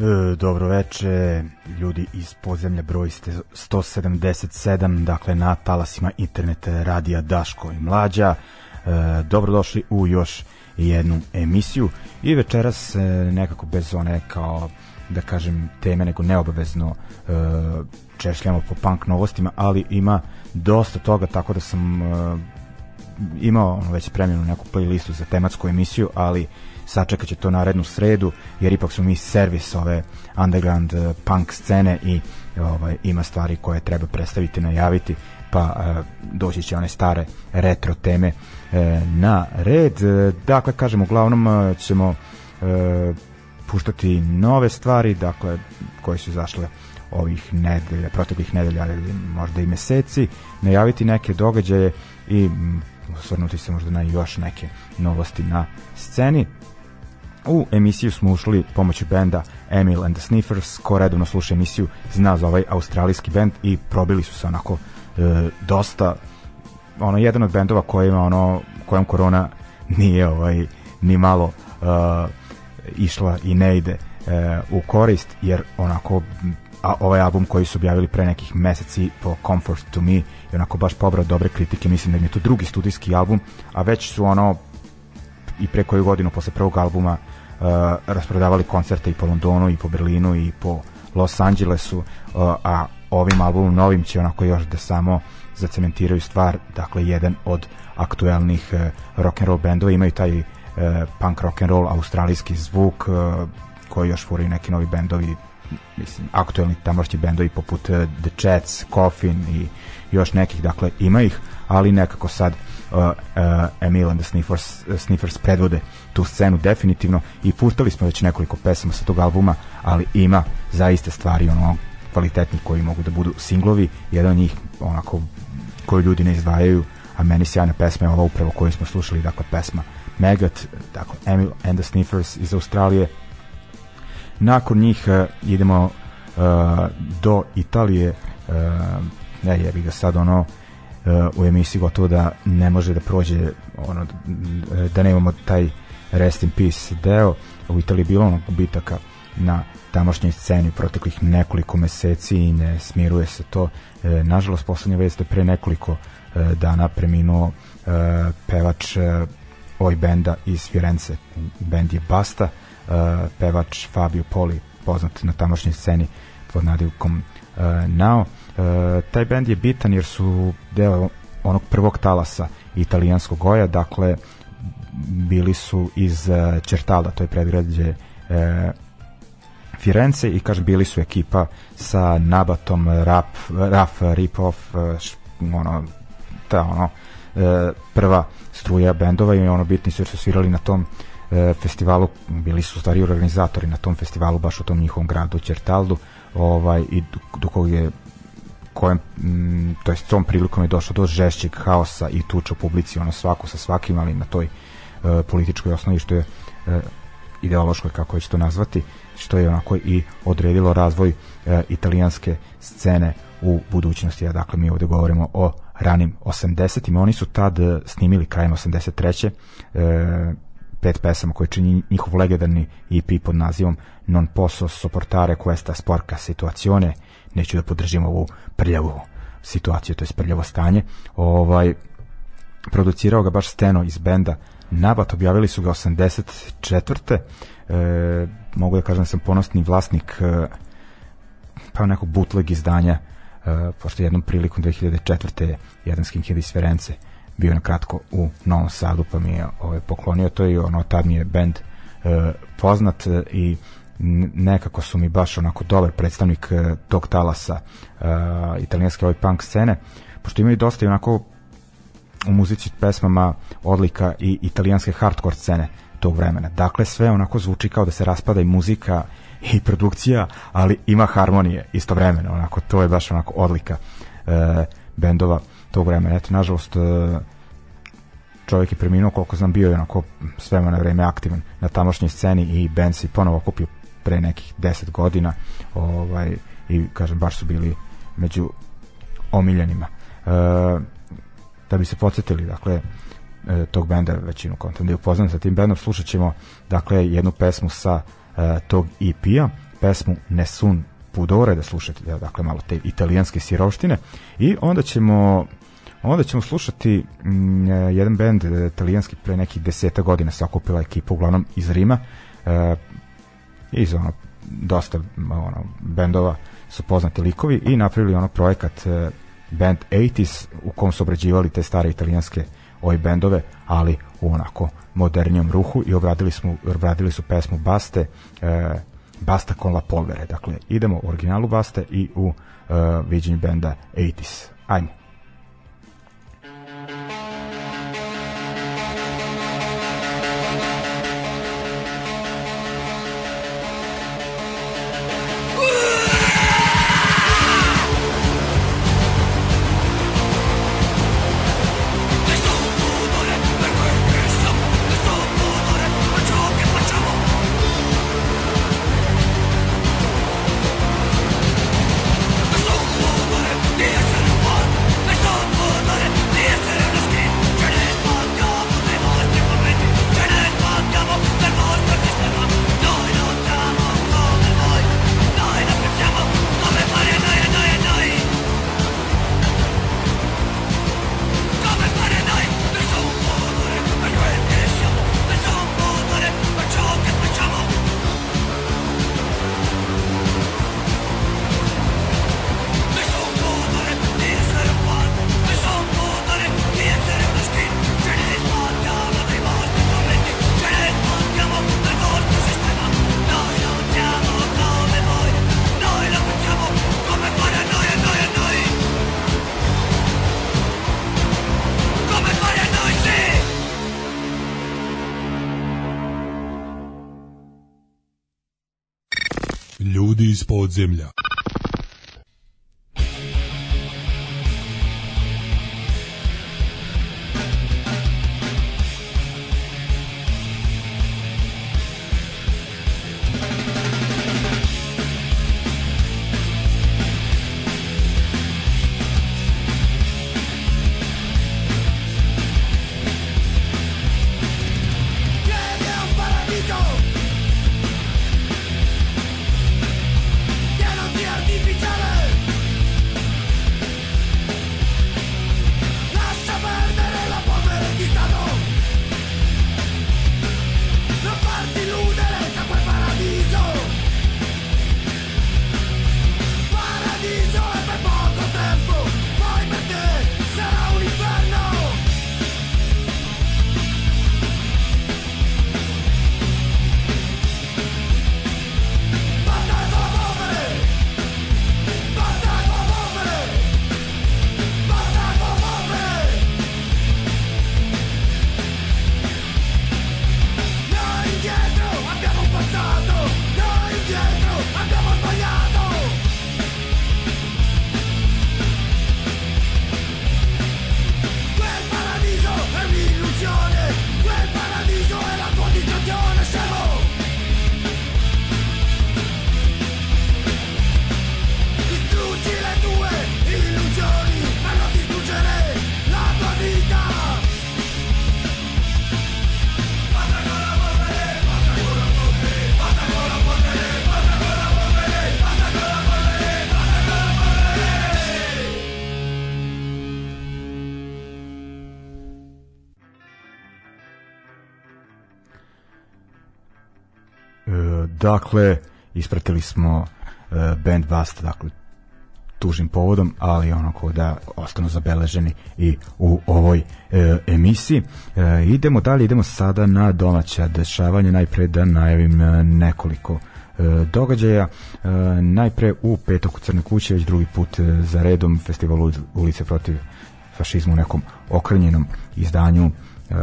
E, dobro veče, ljudi iz podzemlja broj 177, dakle na talasima internet radija Daško i Mlađa. E, dobrodošli u još jednu emisiju i večeras e, nekako bez one kao da kažem teme nego neobavezno e, češljamo po punk novostima, ali ima dosta toga tako da sam e, imao već spremljenu neku playlistu za tematsku emisiju, ali sačekat će to narednu sredu, jer ipak su mi servis ove underground uh, punk scene i ovaj, ima stvari koje treba predstaviti, najaviti, pa uh, doći će one stare retro teme uh, na red. Dakle, kažem, uglavnom ćemo puštati nove stvari, dakle, koje su izašle ovih nedelja, proteklih nedelja ili možda i meseci, najaviti neke događaje i osvrnuti se možda na još neke novosti na sceni U emisiju smo ušli pomoću benda Emil and the Sniffers, ko redovno sluša emisiju zna za ovaj australijski bend i probili su se onako e, dosta ono jedan od bendova kojima ono kojem korona nije ovaj ni malo uh, išla i ne ide uh, u korist jer onako a ovaj album koji su objavili pre nekih meseci po Comfort to Me je onako baš pobrao dobre kritike, mislim da im je to drugi studijski album, a već su ono i pre koju godinu posle prvog albuma uh, rasprodavali koncerte i po Londonu i po Berlinu i po Los Angelesu, uh, a ovim albumom novim će onako još da samo zacementiraju stvar, dakle jedan od aktuelnih uh, rock and roll bendova. Imaju taj uh, punk rock and roll australijski zvuk uh, koji još furaju neki novi bendovi mislim, aktuelni tamošnji bendovi poput uh, The Chats, Coffin i još nekih, dakle ima ih, ali nekako sad uh, Emil and the Sniffers, uh, Sniffers predvode tu scenu definitivno. I puštali smo već nekoliko pesama sa tog albuma, ali ima zaiste stvari ono kvalitetni koji mogu da budu singlovi, jedan od njih onako koju ljudi ne izdvajaju, a meni sjajna pesma je ova upravo koju smo slušali, dakle pesma Megat, dakle Emil and the Sniffers iz Australije, nakon njih uh, idemo uh, do Italije uh, ne jebi ga sad ono uh, u emisiji gotovo da ne može da prođe ono da nemamo taj rest in peace deo. U Italiji bilo ono bitaka na tamošnjoj sceni proteklih nekoliko meseci i ne smiruje se to. E, nažalost poslednja vest je pre nekoliko e, dana preminuo e, pevač e, oj benda iz Firenze. Bend je Basta uh, pevač Fabio Poli, poznat na tamošnjoj sceni pod nadivkom uh, Nao. Uh, taj bend je bitan jer su deo onog prvog talasa italijanskog goja, dakle bili su iz uh, Čertalda, to je predgrađe uh, Firenze i kažem bili su ekipa sa Nabatom, Rap, Raf, Ripoff, uh, ono, ta ono, uh, prva struja bendova i ono bitni su jer su svirali na tom e, festivalu, bili su stvari organizatori na tom festivalu baš u tom njihovom gradu Čertaldu ovaj, i do kog je kojem, m, to jest tom prilikom je došlo do žešćeg haosa i tuča u publici, ono svako sa svakim, ali na toj e, političkoj osnovi što je e, ideološkoj, kako već to nazvati, što je onako i odredilo razvoj e, italijanske scene u budućnosti, a dakle mi ovde govorimo o ranim 80-ima, oni su tad e, snimili krajem 83. E, pet pesama koje čini njihov legendarni EP pod nazivom Non posso sopportare questa sporca situazione neću da podržim ovu prljavu situaciju, to je prljavo stanje ovaj, producirao ga baš Steno iz benda Nabat, objavili su ga 84. E, mogu da kažem da sam ponosni vlasnik e, pa nekog bootleg izdanja e, pošto jednom prilikom 2004. jedan skinhead iz Ference bio na kratko u Novom Sadu pa mi je ovaj, poklonio to i ono tad mi je band e, poznat e, i nekako su mi baš onako dobar predstavnik e, tog talasa e, italijanske ovaj punk scene pošto imaju dosta i onako u muzici pesmama odlika i italijanske hardcore scene tog vremena. Dakle, sve onako zvuči kao da se raspada i muzika i produkcija, ali ima harmonije istovremeno, onako, to je baš onako odlika e, bendova tog vremena. Eto, nažalost, e, čovjek je preminuo, koliko znam, bio je onako sve na vreme aktivan na tamošnjoj sceni i band se ponovo okupio pre nekih 10 godina ovaj, i kažem, baš su bili među omiljenima. E, da bi se podsjetili, dakle, e, tog benda većinu konta da je upoznan sa tim bendom, slušat ćemo dakle, jednu pesmu sa e, tog EP-a, pesmu Nesun Pudore, da slušate dakle, malo te italijanske siroštine i onda ćemo Onda ćemo slušati mm, e, jedan bend italijanski pre nekih deseta godina se okupila ekipa uglavnom iz Rima e, iz ono dosta ono, bendova su poznati likovi i napravili ono projekat e, band 80s u kom su obrađivali te stare italijanske oj bendove, ali u onako modernijom ruhu i obradili, smo, obradili su pesmu Baste e, Basta con la polvere. Dakle idemo u originalu Baste i u e, viđenju benda 80s ajmo. iz podzemlja. Dakle, ispratili smo uh, band Basta, dakle, tužnim povodom, ali onako da ostanu zabeleženi i u ovoj e, emisiji. E, idemo dalje, idemo sada na domaća dešavanja, najpre da najavim e, nekoliko e, događaja. E, najpre u petak u Crne kuće, već drugi put e, za redom festival ulice protiv fašizmu u nekom okrenjenom izdanju e,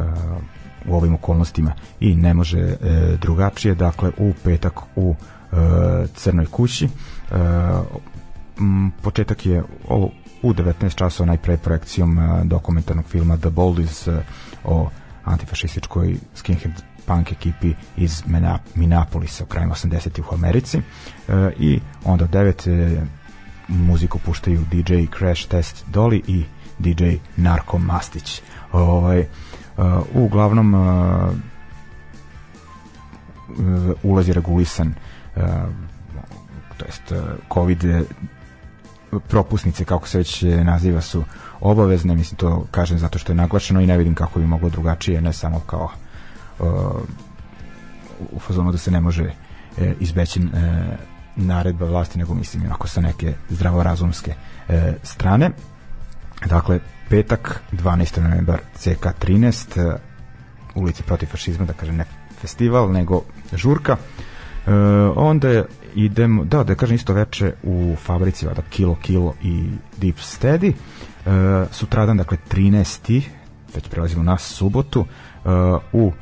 u ovim okolnostima i ne može e, drugačije. Dakle u petak u e, Crnoj kući e, m, početak je o, u 19 časova najpre projekcijom e, dokumentarnog filma The Boldies e, o antifašističkoj skinhead punk ekipi iz Minneapolisa u krajima 80-ih u Americi. E, i onda 9 e, muziku puštaju DJ Crash Test Dolly i DJ Narko Mastić. Ovaj, uglavnom uh, ulaz je regulisan uh, to jest covid propusnice kako se već naziva su obavezne. Mislim to kažem zato što je naglašeno i ne vidim kako bi moglo drugačije ne samo kao u fazonu da se ne može izbeći naredba vlasti nego mislim ako sa neke zdravorazumske strane. Dakle petak 12. novembar CK 13 uh, ulici protiv fašizma da kažem ne festival nego žurka uh, onda idemo da da kažem isto veče u fabrici vada Kilo Kilo i Deep Steady uh, sutradan dakle 13. već prelazimo na subotu uh, u uh,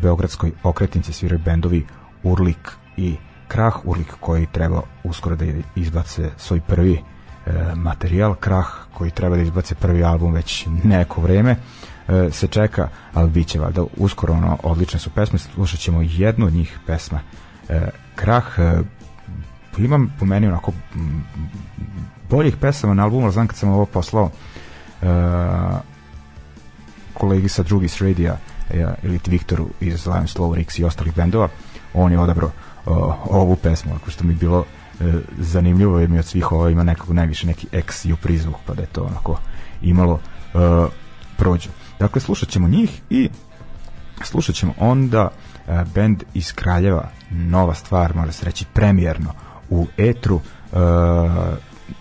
Beogradskoj okretnici sviraju bendovi Urlik i Krah Urlik koji treba uskoro da izbace svoj prvi e, materijal Krah koji treba da izbace prvi album već neko vreme e, se čeka, ali bit će valjda uskoro ono, odlične su pesme slušat ćemo jednu od njih pesma e, Krah e, imam po meni onako boljih pesama na albumu, znam kad sam ovo poslao e, kolegi sa drugi s radija e, ili Viktoru iz Lion Slow Rix i ostalih bendova on je odabrao ovu pesmu, ako što mi bilo e, zanimljivo jer mi od svih ovo ima nekako najviše neki X i prizvuk pa da je to onako imalo e, prođu. Dakle, slušat ćemo njih i slušat ćemo onda e, band iz Kraljeva, nova stvar, može se reći premijerno u etru, e,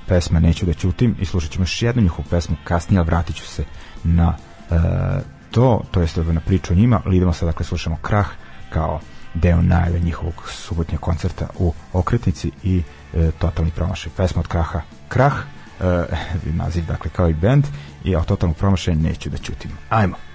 pesma Neću da ćutim i slušat ćemo još jednu njihovu pesmu kasnije, ali vratit ću se na e, to, to jest na priču o njima, ali idemo sad, dakle, slušamo Krah kao deo najave njihovog subotnjeg koncerta u Okretnici i e, totalni promašaj. Pesma od Kraha Krah, e, naziv dakle kao i band i o totalnom promašaju neću da ćutim. Ajmo!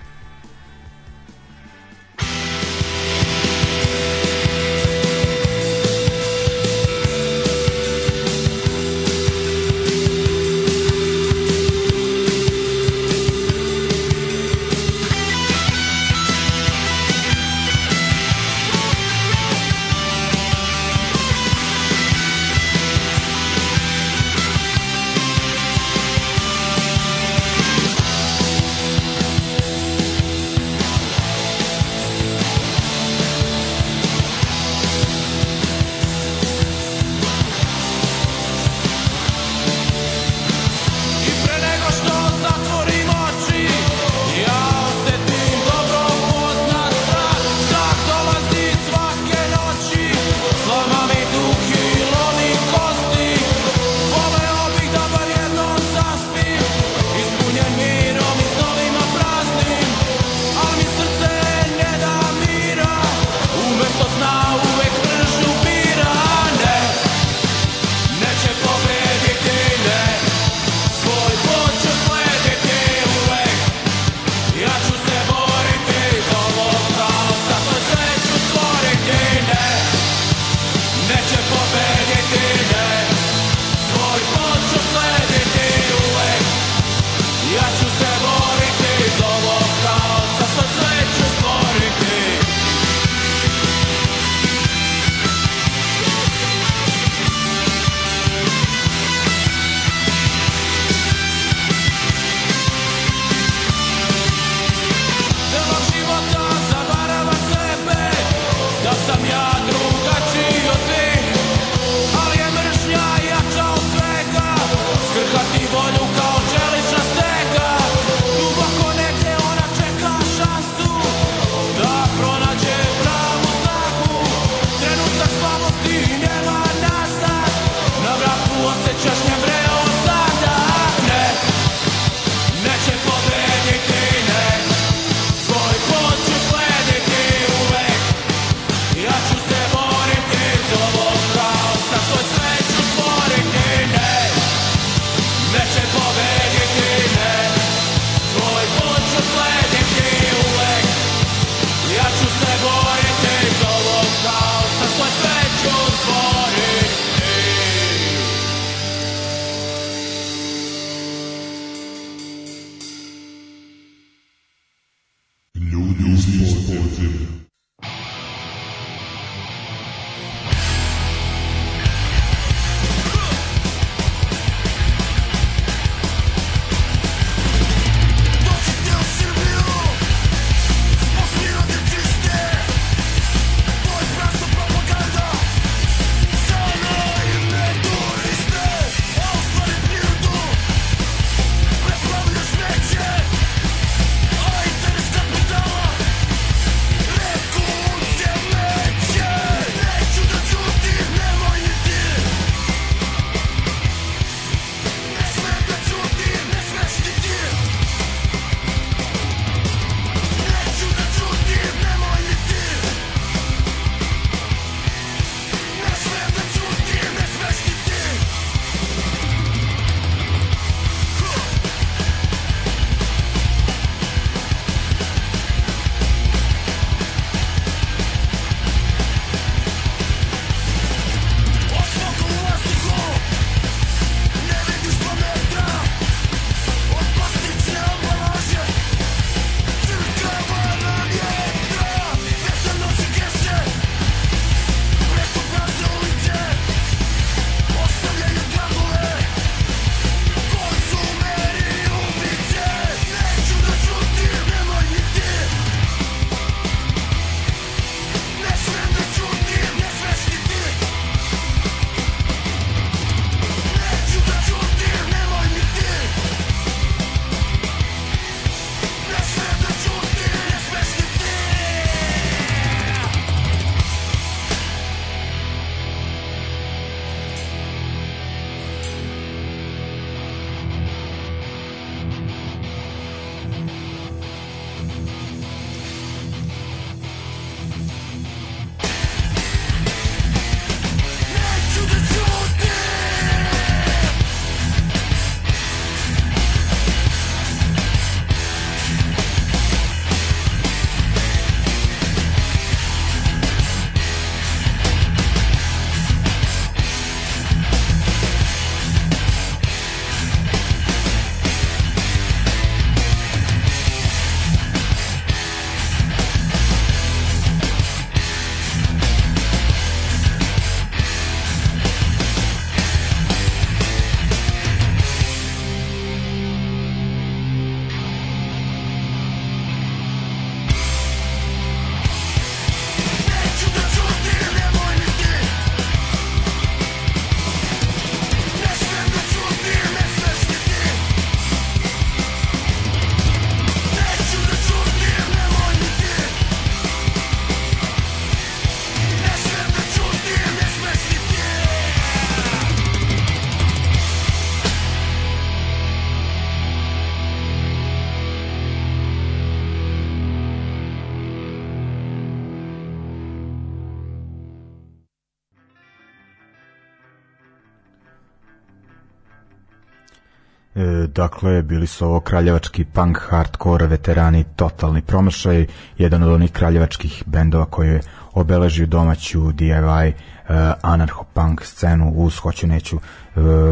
Dakle, bili su ovo kraljevački punk hardcore veterani, totalni promašaj, jedan od onih kraljevačkih bendova koji je obeležio domaću DIY uh, e, anarcho-punk scenu uz hoću neću uh,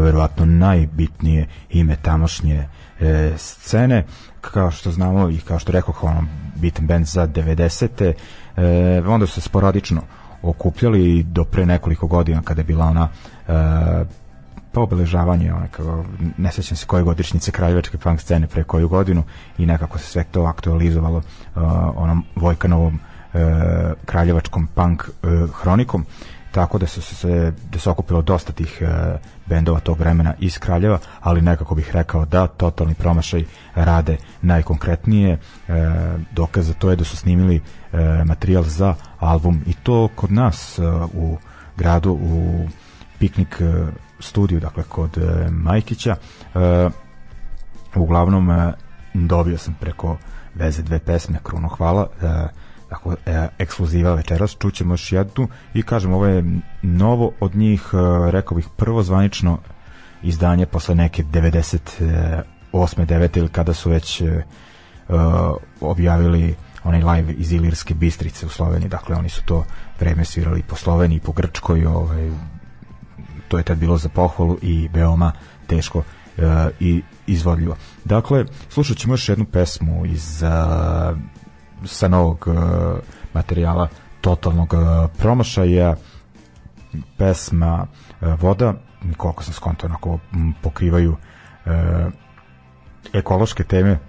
verovatno najbitnije ime tamošnje uh, scene kao što znamo i kao što rekao ono, bitan band za 90. Uh, onda su se sporadično okupljali do pre nekoliko godina kada je bila ona uh, pa obeležavanje, one, kao, ne sećam se koje godišnjice kraljevačke punk scene pre koju godinu i nekako se sve to aktualizovalo uh, onom Vojkanovom uh, kraljevačkom punk uh, hronikom tako da su se da se okupilo dosta tih uh, bendova tog vremena iz Kraljeva, ali nekako bih rekao da totalni promašaj rade najkonkretnije. Uh, dokaz za to je da su snimili uh, materijal za album i to kod nas uh, u gradu u piknik uh, studiju, dakle kod e, Majkića. E, uglavnom e, dobio sam preko veze dve pesme Kruno hvala e, dakle, e, ekskluziva večeras čućemo još jednu i kažem ovo je novo od njih e, rekao bih prvo zvanično izdanje posle neke 98. 9. ili kada su već e, objavili onaj live iz Ilirske Bistrice u Sloveniji, dakle oni su to vreme svirali po Sloveniji, po Grčkoj, ovaj, to je tad bilo za pohvalu i veoma teško uh, i izvodljivo. Dakle, slušat ćemo još jednu pesmu iz uh, sa novog uh, materijala totalnog uh, promašaja pesma uh, Voda koliko sam skonto onako pokrivaju uh, ekološke teme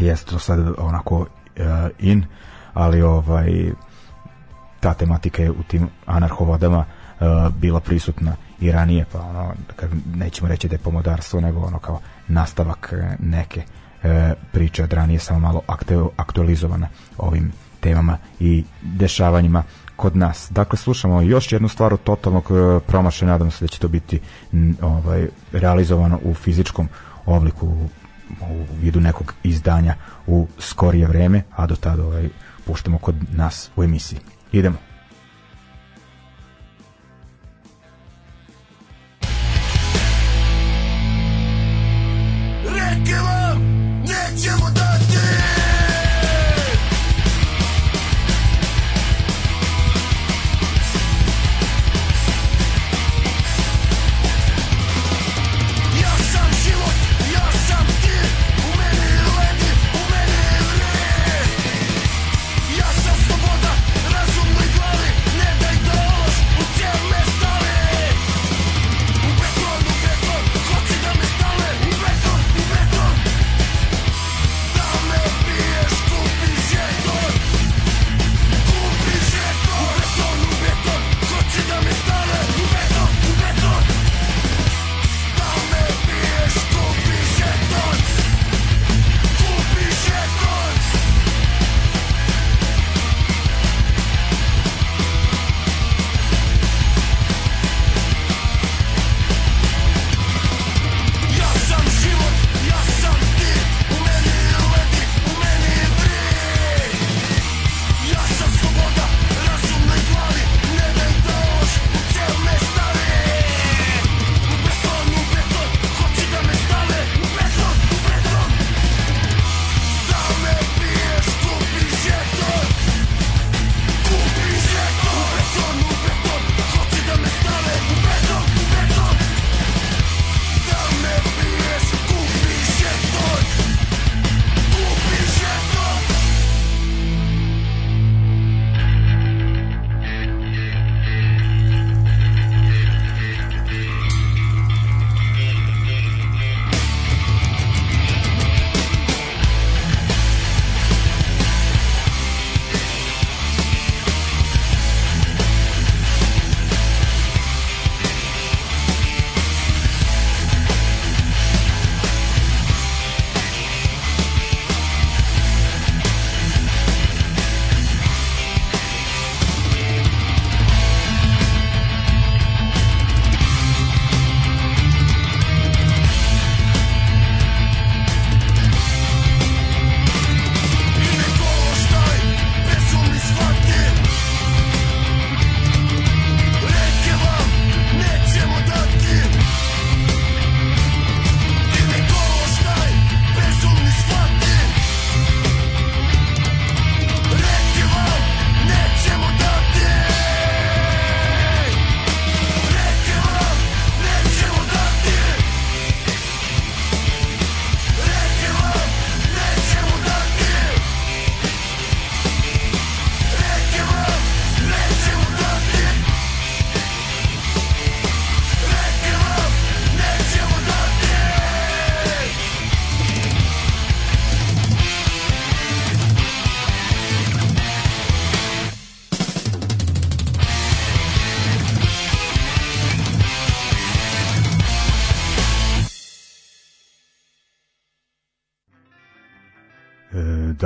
jeste to sad onako uh, in ali ovaj ta tematika je u tim anarhovodama uh, bila prisutna i ranije, pa ono, nećemo reći da je pomodarstvo, nego ono kao nastavak e, neke e, priče od ranije, samo malo aktualizovana ovim temama i dešavanjima kod nas. Dakle, slušamo još jednu stvar od totalnog e, promašaja, nadam se da će to biti ovaj, realizovano u fizičkom obliku u vidu nekog izdanja u skorije vreme, a do tada ovaj, puštamo kod nas u emisiji. Idemo. give up.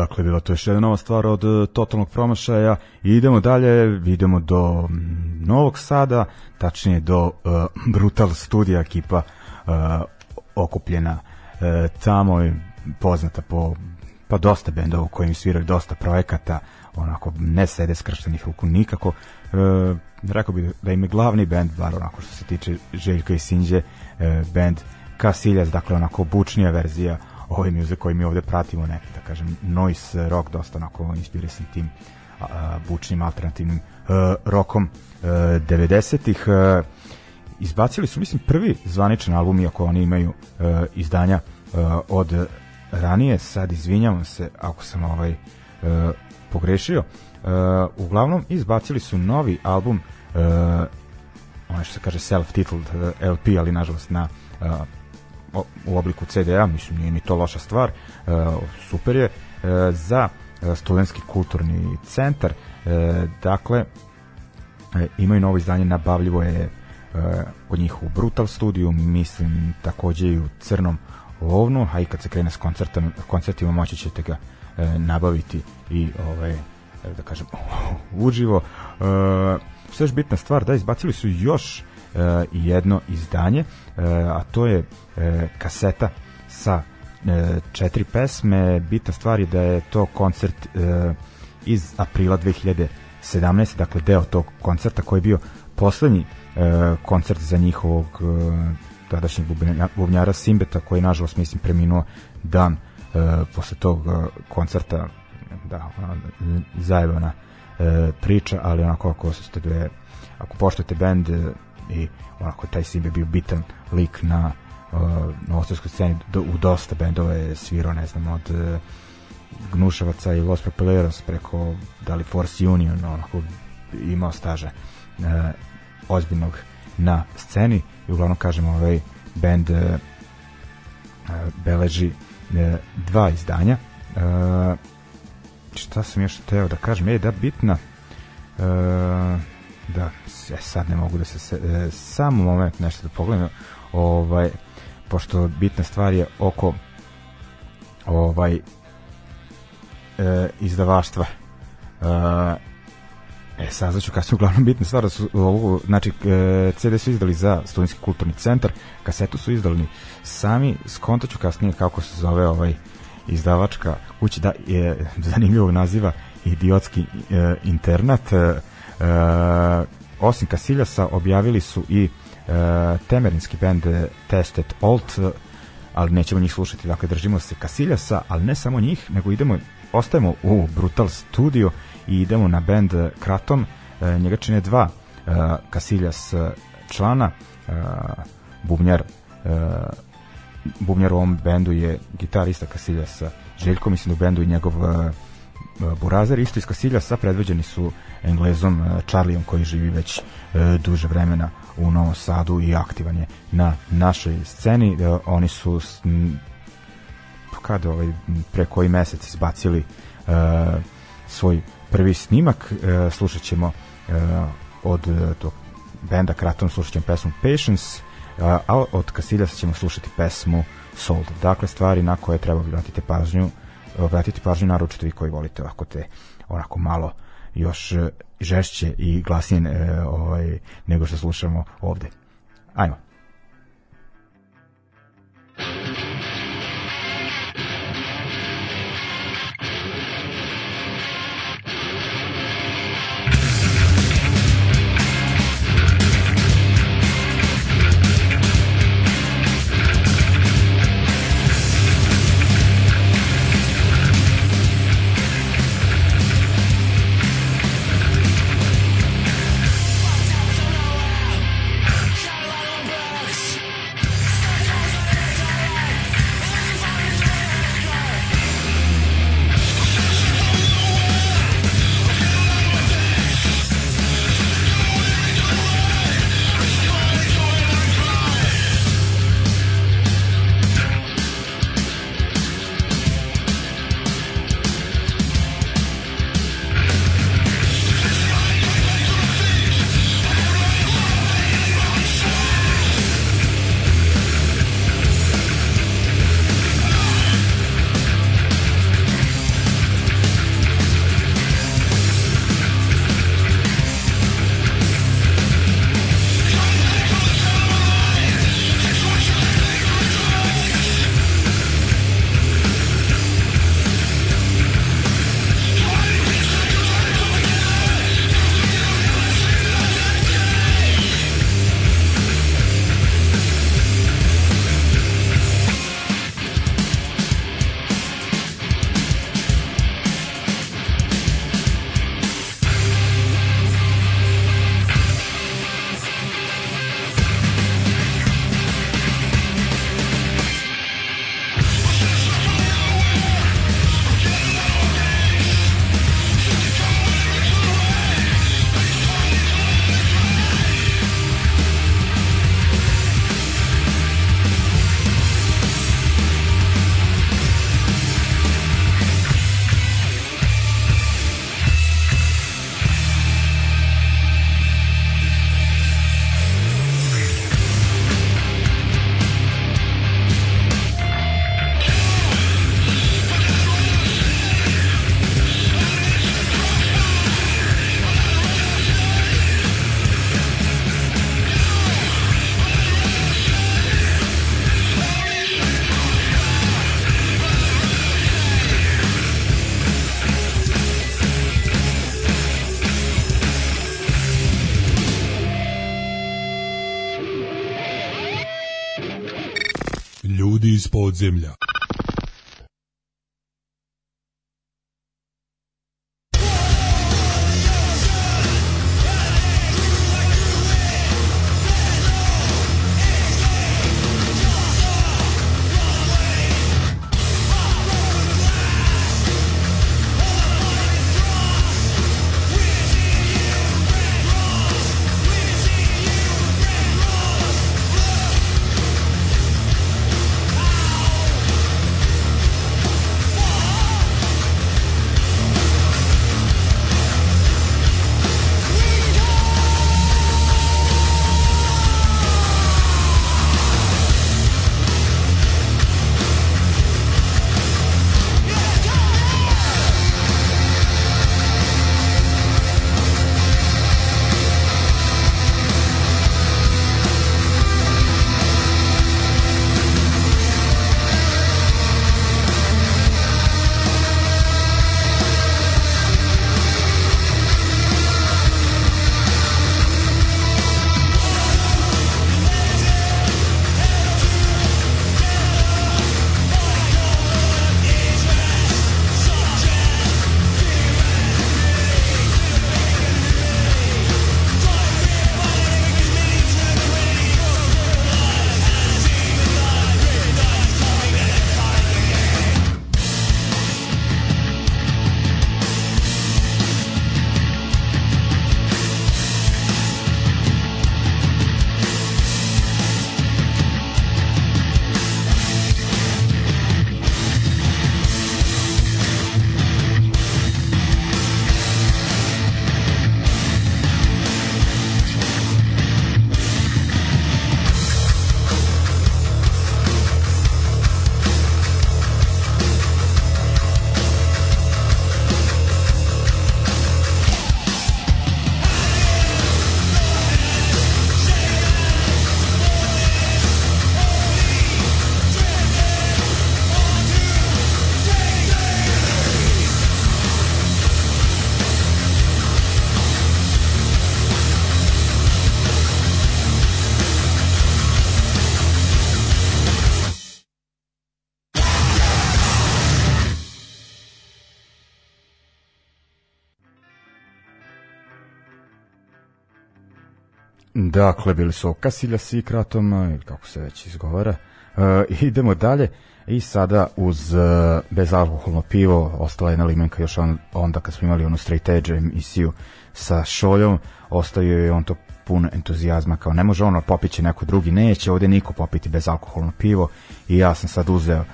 Dakle, bila to još jedna nova stvar od e, totalnog promašaja i idemo dalje, idemo do Novog Sada, tačnije do uh, Brutal Studio ekipa uh, okupljena uh, tamo je poznata po pa dosta bendova u kojim sviraju dosta projekata, onako ne sede skrštenih ruku nikako. E, rekao bih da im je glavni bend, bar onako što se tiče Željka i Sinđe, e, bend Kasiljas, dakle onako bučnija verzija ove muze koji mi ovde pratimo, neki da kažem noise rock, dosta onako inspirisan tim a, bučnim alternativnim e, rokom 90-ih. E, izbacili su, mislim, prvi zvaničan album, iako oni imaju a, izdanja a, od ranije, sad izvinjavam se ako sam ovaj a, pogrešio. Uh, uglavnom izbacili su novi album uh, ono što se kaže self-titled uh, LP, ali nažalost na uh, u obliku CD-a, mislim nije ni to loša stvar, uh, super je, uh, za studentski kulturni centar, dakle imaju novo izdanje, nabavljivo je od njih u Brutal studiju, mislim takođe i u Crnom lovnu, a i kad se krene s koncertom, koncertima moći ćete ga nabaviti i ovaj, da kažem uživo. Sve još bitna stvar? Da izbacili su još E, jedno izdanje, e, a to je e, kaseta sa četiri pesme. Bitna stvar je da je to koncert iz aprila 2017. Dakle, deo tog koncerta koji je bio poslednji koncert za njihovog tadašnjeg bubnjara Simbeta koji je nažalost mislim preminuo dan posle tog koncerta da zajebana priča ali onako ako ste dve ako poštujete bend i onako taj sim je bio bitan lik na uh, na ostarskoj sceni. Do, u dosta bendova je svirao ne znam od uh, Gnušavaca i Los Propeleros preko da li Force Union onako imao staža uh, ozbiljnog na sceni. I uglavnom kažemo ovaj bend uh, uh, beleži uh, dva izdanja. Uh, šta sam još teo da kažem? Je da bitna uh, da e, sad ne mogu da se, e, samo moment nešto da pogledam ovaj pošto bitna stvar je oko ovaj e, izdavaštva. E, E, saznaću kasnije, uglavnom bitna stvar da su ovu, znači, e, CD su izdali za Studentski kulturni centar, kasetu su izdali sami, skontaću kasnije kako se zove ovaj izdavačka kuća, da je zanimljivog naziva idiotski e, internat, e, E, osim Kasiljasa objavili su i e, temerinski band Tested Alt ali nećemo njih slušati, dakle držimo se Kasiljasa, ali ne samo njih, nego idemo, ostajemo u Brutal Studio i idemo na band Kraton, e, njega čine dva e, Kasiljas člana, e, bubnjar e, bubnjar u ovom bendu je gitarista Kasiljasa Željko, mislim da u bendu i njegov e, Burazer isto iz Kasilja sa predvođeni su Englezom e, Charlijom koji živi već e, duže vremena u Novom Sadu i aktivan je na našoj sceni. Oni su kada ovaj, pre koji mesec izbacili svoj prvi snimak. slušat ćemo od tog benda Kratom slušat ćemo pesmu Patience, a od Kasilja ćemo slušati pesmu Sold. Dakle, stvari na koje treba obratiti pažnju obratiti pažnju naročito vi koji volite ovako te onako malo još e, žešće i glasnije e, ovaj, nego što slušamo ovde. Ajmo. Ljudi Dakle, bili su Okasilja s ikratom, ili kako se već izgovara. E, idemo dalje i sada uz uh, bezalkoholno pivo ostala jedna limenka još on, onda kad smo imali onu straight edge emisiju sa šoljom, ostavio je on to pun entuzijazma kao ne može ono popiće neko drugi neće ovde niko popiti bezalkoholno pivo i ja sam sad uzeo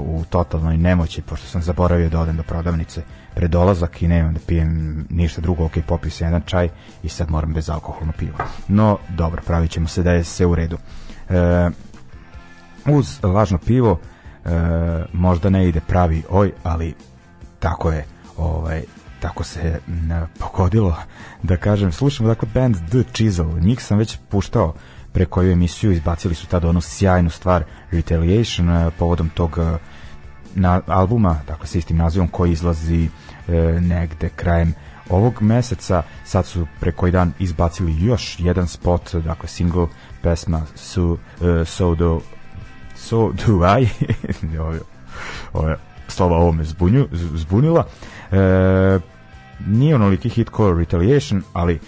u totalnoj nemoći pošto sam zaboravio da odem do prodavnice pred dolazak i nemam da pijem ništa drugo, ok, popio sam jedan čaj i sad moram bez alkoholno pivo. No, dobro, pravit ćemo se da je sve u redu. E, uz lažno pivo e, možda ne ide pravi oj, ali tako je, ovaj, tako se m, pogodilo da kažem. Slušamo dakle band The Chisel, njih sam već puštao pre koju emisiju, izbacili su tada onu sjajnu stvar Retaliation e, povodom tog e, na albuma, dakle sa istim nazivom koji izlazi e, negde krajem ovog meseca. Sad su pre koji dan izbacili još jedan spot, dakle single pesma su e, So Do So Do I ove, ove slova ovo me zbunju, zbunila. E, nije onoliki hit kao Retaliation, ali e,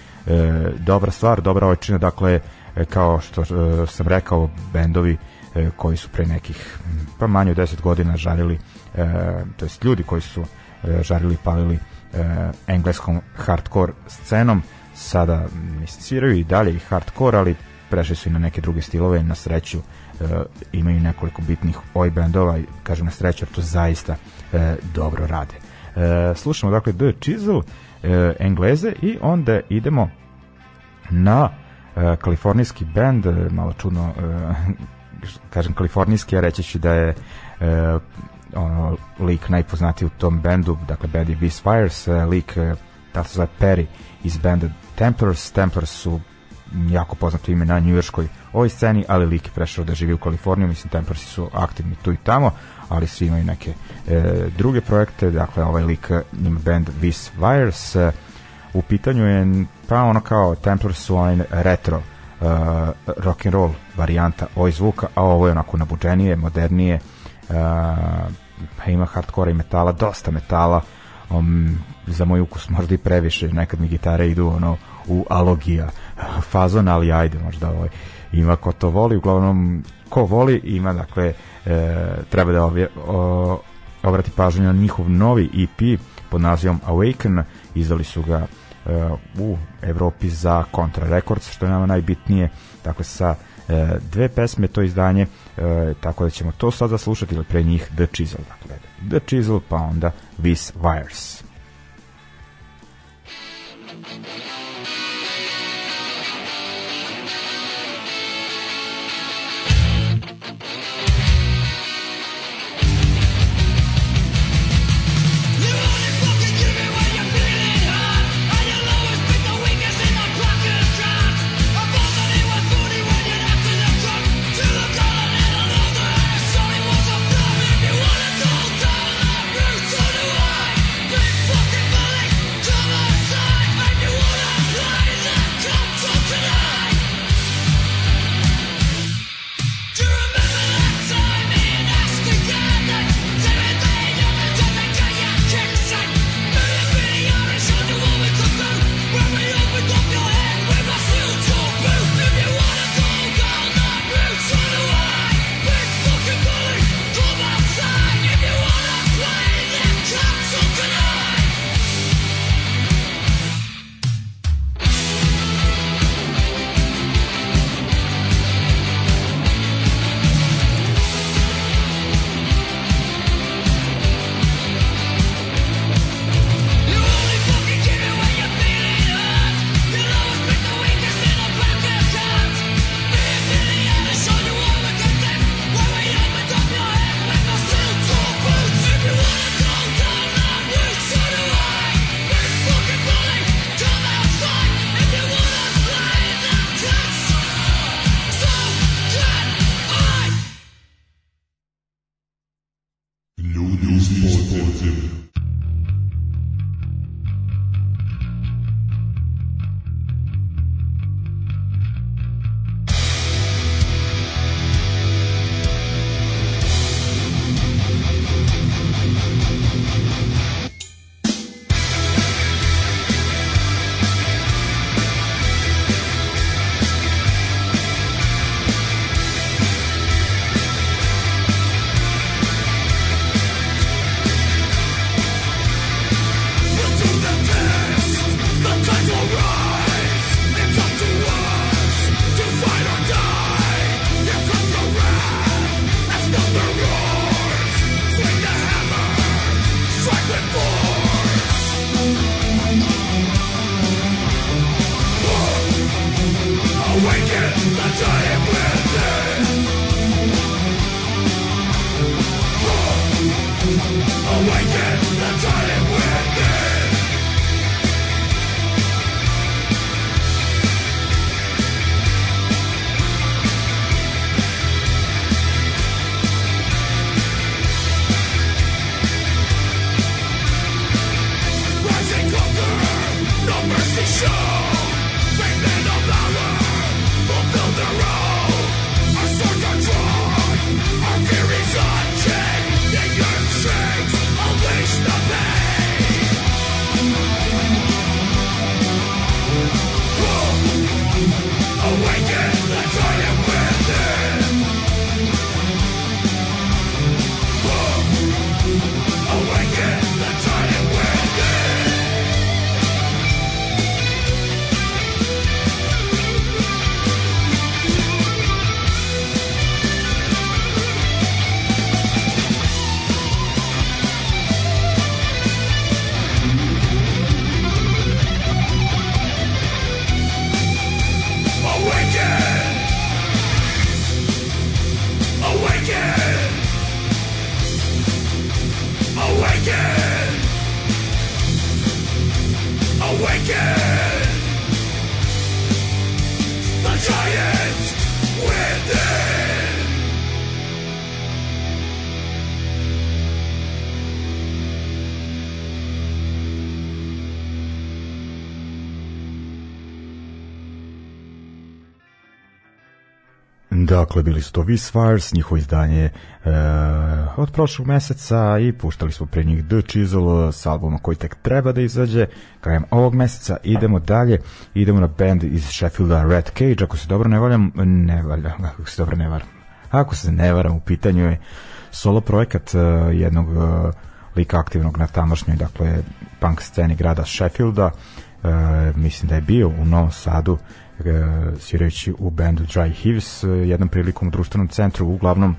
dobra stvar, dobra očina, dakle, kao što e, sam rekao, bendovi e, koji su pre nekih pa manje od 10 godina žarili e, to jest ljudi koji su e, žarili palili e, engleskom hardcore scenom. Sada mislim sviraju i dalje i hardcore ali prešli su i na neke druge stilove. Na sreću e, imaju nekoliko bitnih oj bendova i kažem na sreću jer to zaista e, dobro rade. E, slušamo dakle The Chisel e, Engleze i onda idemo na e, kalifornijski band e, malo čudno e, kažem kalifornijski, a reći ću da je e, ono, lik najpoznatiji u tom bendu, dakle band je Beast Fires, e, lik e, da se zove Perry iz benda Templars, Templars su jako poznato ime na njujorskoj ovoj sceni, ali lik je prešao da živi u Kaliforniju, mislim Templarsi su aktivni tu i tamo, ali svi imaju neke e, druge projekte, dakle ovaj lik ima band Beast Fires, e, u pitanju je pa ono kao Templars su onaj retro rock and roll varijanta ovoj zvuka, a ovo je onako nabuđenije, modernije, uh, ima hardcore i metala, dosta metala, um, za moj ukus možda i previše, nekad mi gitare idu ono u alogija. Fazon, ali ajde možda ovaj, ima ko to voli, uglavnom ko voli ima dakle e, treba da ovje, o, obrati pažnju na njihov novi EP pod nazivom Awaken, izdali su ga u Evropi za Contra Records, što je nama najbitnije, dakle sa e, dve pesme to izdanje, e, tako da ćemo to sad zaslušati ili pre njih The Chisel, dakle The Chisel pa onda Vis Wires. Dakle, bili su to Fires, njihovo izdanje e, od prošlog meseca i puštali smo pre njih The Chisel s albuma koji tek treba da izađe krajem ovog meseca. Idemo dalje, idemo na band iz Sheffielda Red Cage, ako se dobro ne valjam, ne valjam, ako se dobro ne varam. Ako se ne varam, u pitanju je solo projekat uh, jednog uh, lika aktivnog na tamošnjoj, dakle, punk sceni grada Sheffielda. Uh, mislim da je bio u Novom Sadu E, svirajući u bendu Dry Hives, e, jednom prilikom u društvenom centru, uglavnom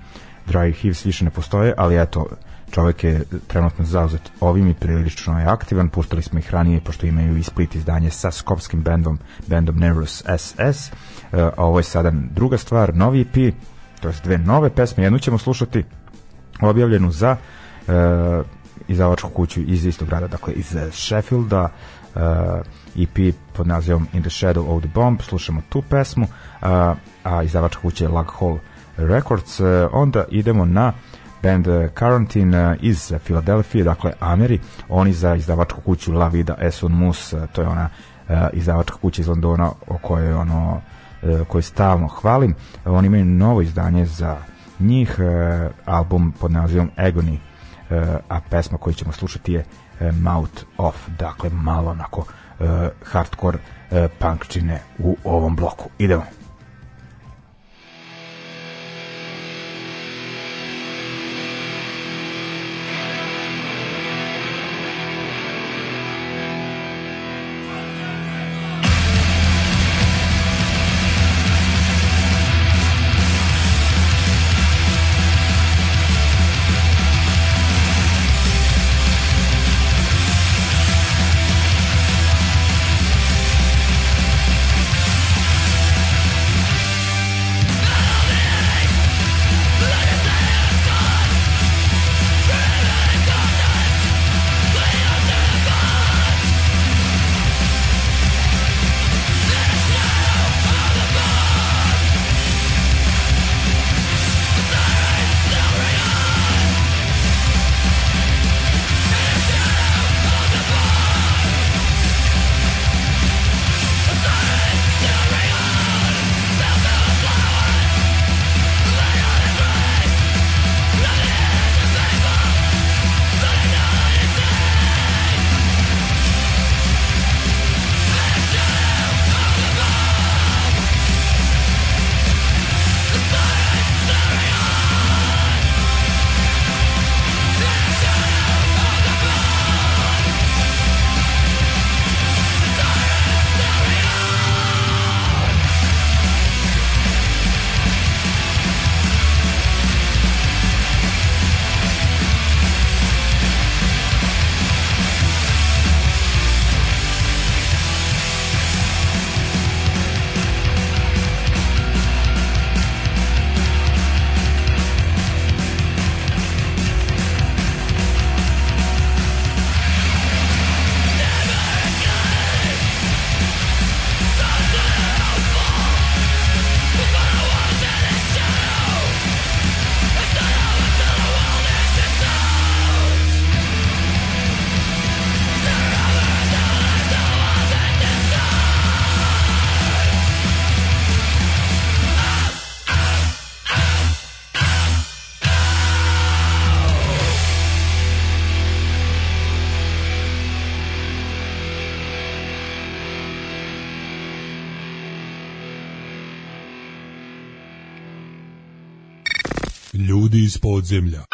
Dry Hives više ne postoje, ali eto, čovek je trenutno zauzet ovim i prilično je aktivan, pustili smo ih ranije pošto imaju i split izdanje sa skopskim bendom, bendom Nervous SS, e, a ovo je sada druga stvar, novi EP, to je dve nove pesme, jednu ćemo slušati objavljenu za uh, izdavačku kuću iz istog grada, dakle iz Sheffielda, EP pod nazivom In the Shadow of the Bomb, slušamo tu pesmu, a, a izdavačka kuća je Lug Hole Records, e, onda idemo na band Quarantine iz Filadelfije, dakle Ameri, oni za izdavačku kuću La Vida Es Mus, e, to je ona e, izdavačka kuća iz Londona o kojoj ono koju stalno hvalim. Oni imaju novo izdanje za njih, album pod nazivom Agony, a pesma koju ćemo slušati je Mouth Off, dakle malo onako uh, hardcore uh, punkčine u ovom bloku. Idemo. Iz podzemlja.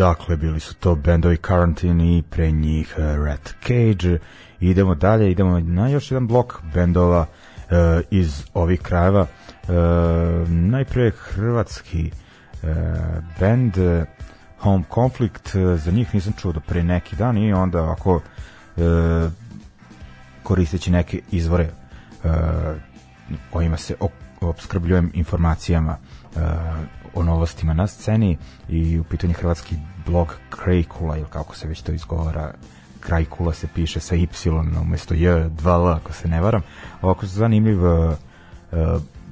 Dakle, bili su to bendovi Quarantine i pre njih uh, Rat Cage. Idemo dalje, idemo na još jedan blok bendova uh, iz ovih krajeva. Uh, najpre hrvatski uh, band uh, Home Conflict, uh, za njih nisam čuo do pre neki dan i onda ako uh, koristeći neke izvore uh, kojima se obskrbljujem informacijama uh, o novostima na sceni i u pitanju hrvatski blog Krajkula ili kako se već to izgovara Krajkula se piše sa Y umesto J, 2L ako se ne varam. Ovako zanimljiv uh,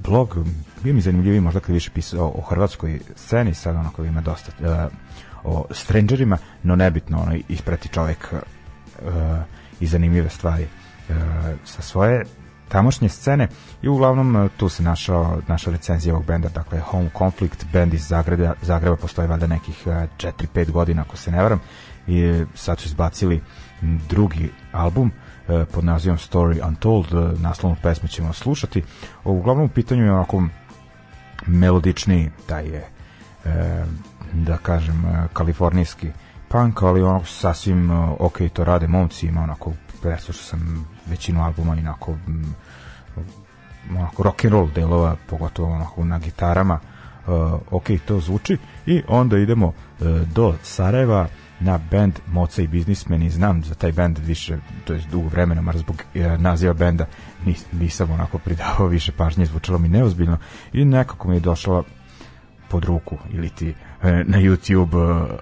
blog bio mi zanimljiviji možda kad više pisao o hrvatskoj sceni sad onako ima dosta uh, o strangerima no nebitno ono isprati čovek uh, i zanimljive stvari uh, sa svoje tamošnje scene i uglavnom e, tu se našao naša recenzija ovog benda, dakle Home Conflict, bend iz Zagreba, Zagreba postoji valjda nekih 4-5 e, godina ako se ne varam i e, sad su izbacili drugi album pod nazivom Story Untold, naslovnu pesmu ćemo slušati. Uglavnom u pitanju je onako melodični, taj je da kažem kalifornijski punk, ali onako sasvim ok to rade momci, ima onako preslušao sam većinu albuma inako mm, onako rock and roll delova, pogotovo onako na gitarama. Uh, ok, to zvuči. I onda idemo uh, do Sarajeva na band Moca i biznismeni. Znam za taj band više, to je dugo vremena mar zbog uh, naziva benda nis, nisam onako pridavao više pažnje zvučalo mi neozbiljno. I nekako mi je došla pod ruku ili ti uh, na YouTube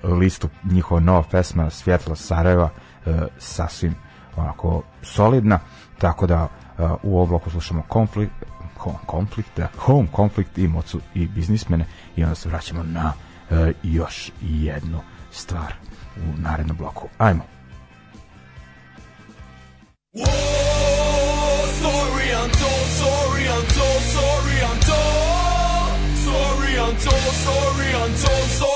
uh, listu njihova nova pesma Svjetlo Sarajeva uh, sasvim onako solidna, tako da uh, u obloku slušamo konflikt, da, home konflikt i mocu i biznismene i onda se vraćamo na uh, još jednu stvar u narednom bloku. Ajmo. Whoa, sorry, untold, sorry, untold, sorry, untold, sorry, untold, sorry, untold, sorry,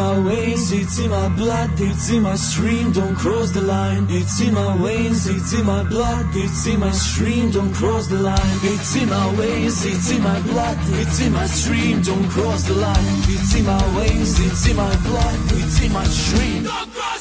My veins, it's in my blood, it's in my stream, don't cross the line. It's in my veins, it's in my blood, it's in my stream, don't cross the line. It's in my veins, it's in my blood, it's in my stream, don't cross the line. It's in my veins, it's in my blood, it's in my stream. Don't cross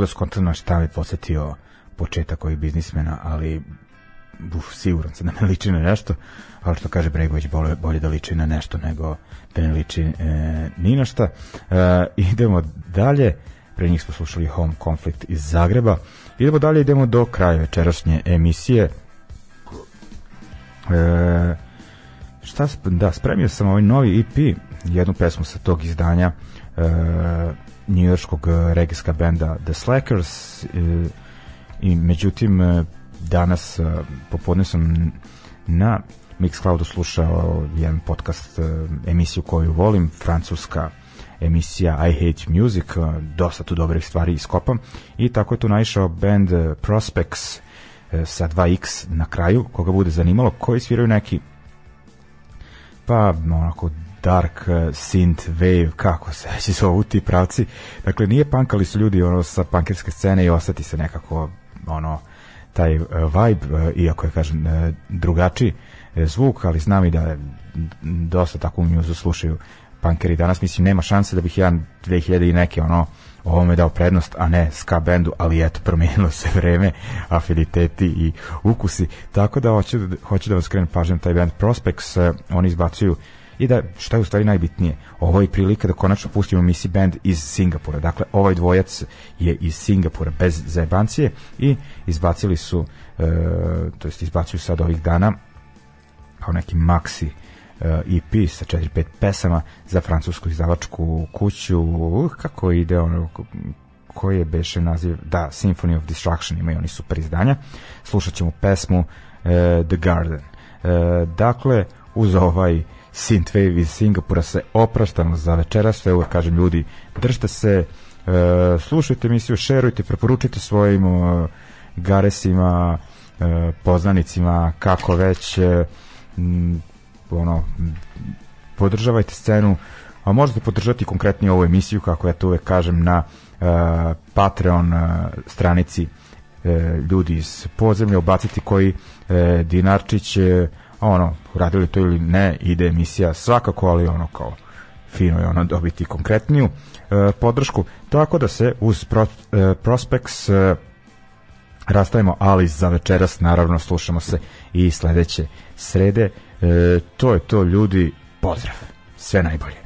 mogu da skontam na šta me posetio početak ovih biznismena, ali uf, siguran sam da ne liči na nešto, ali što kaže Bregović, bolje, bolje da liči na nešto nego da ne liči e, ni na šta. E, idemo dalje, pre njih smo slušali Home Conflict iz Zagreba, idemo dalje, idemo do kraja večerašnje emisije. E, šta, da, spremio sam ovaj novi EP, jednu pesmu sa tog izdanja, e, njujorskog eh, regijska benda The Slackers i, eh, i međutim eh, danas popodne sam na Mixcloudu slušao jedan podcast emisiju koju volim, francuska emisija I Hate Music, dosta tu dobrih stvari iskopam i tako je tu naišao band Prospects sa 2x na kraju, koga bude zanimalo, koji sviraju neki pa onako dark uh, synth wave, kako se već zovu ti pravci. Dakle, nije punk, ali su ljudi ono sa punkerske scene i ostati se nekako ono taj uh, vibe, uh, iako je kažem uh, drugačiji uh, zvuk, ali znam i da dosta takvu muzu slušaju punkeri danas, mislim nema šanse da bih ja 2000 i neke ono ovome dao prednost, a ne ska bendu, ali eto, promijenilo se vreme, afiniteti i ukusi, tako da hoću, hoću da vas skrenem pažnjom taj band Prospects, uh, oni izbacuju i da, šta je u stvari najbitnije, ovo je prilika da konačno pustimo misi band iz Singapura. Dakle, ovaj dvojac je iz Singapura bez zajebancije i izbacili su, e, to jest izbacuju sad ovih dana kao neki maxi EP e sa 4-5 pesama za francusku izdavačku kuću. Uh, kako ide ono, koji je beše naziv? Da, Symphony of Destruction imaju oni super izdanja. Slušat ćemo pesmu uh, The Garden. Uh, dakle, uz ovaj Synthwave iz Singapura se opraštamo za večeras, uvek kažem ljudi, držite se, uh, slušajte emisiju, šerujte, preporučite svojim uh, garesima, uh, poznanicima, kako već, m, ono, podržavajte scenu, a možete podržati konkretnije ovu emisiju, kako ja to uvek kažem, na uh, Patreon uh, stranici uh, ljudi iz podzemlja, ubaciti koji uh, dinarčić uh, ono, radili to ili ne, ide emisija svakako, ali ono kao fino je ono dobiti konkretniju e, podršku, tako da se uz pro, e, Prospects e, rastavimo, ali za večeras naravno slušamo se i sledeće srede. E, to je to ljudi, pozdrav, sve najbolje.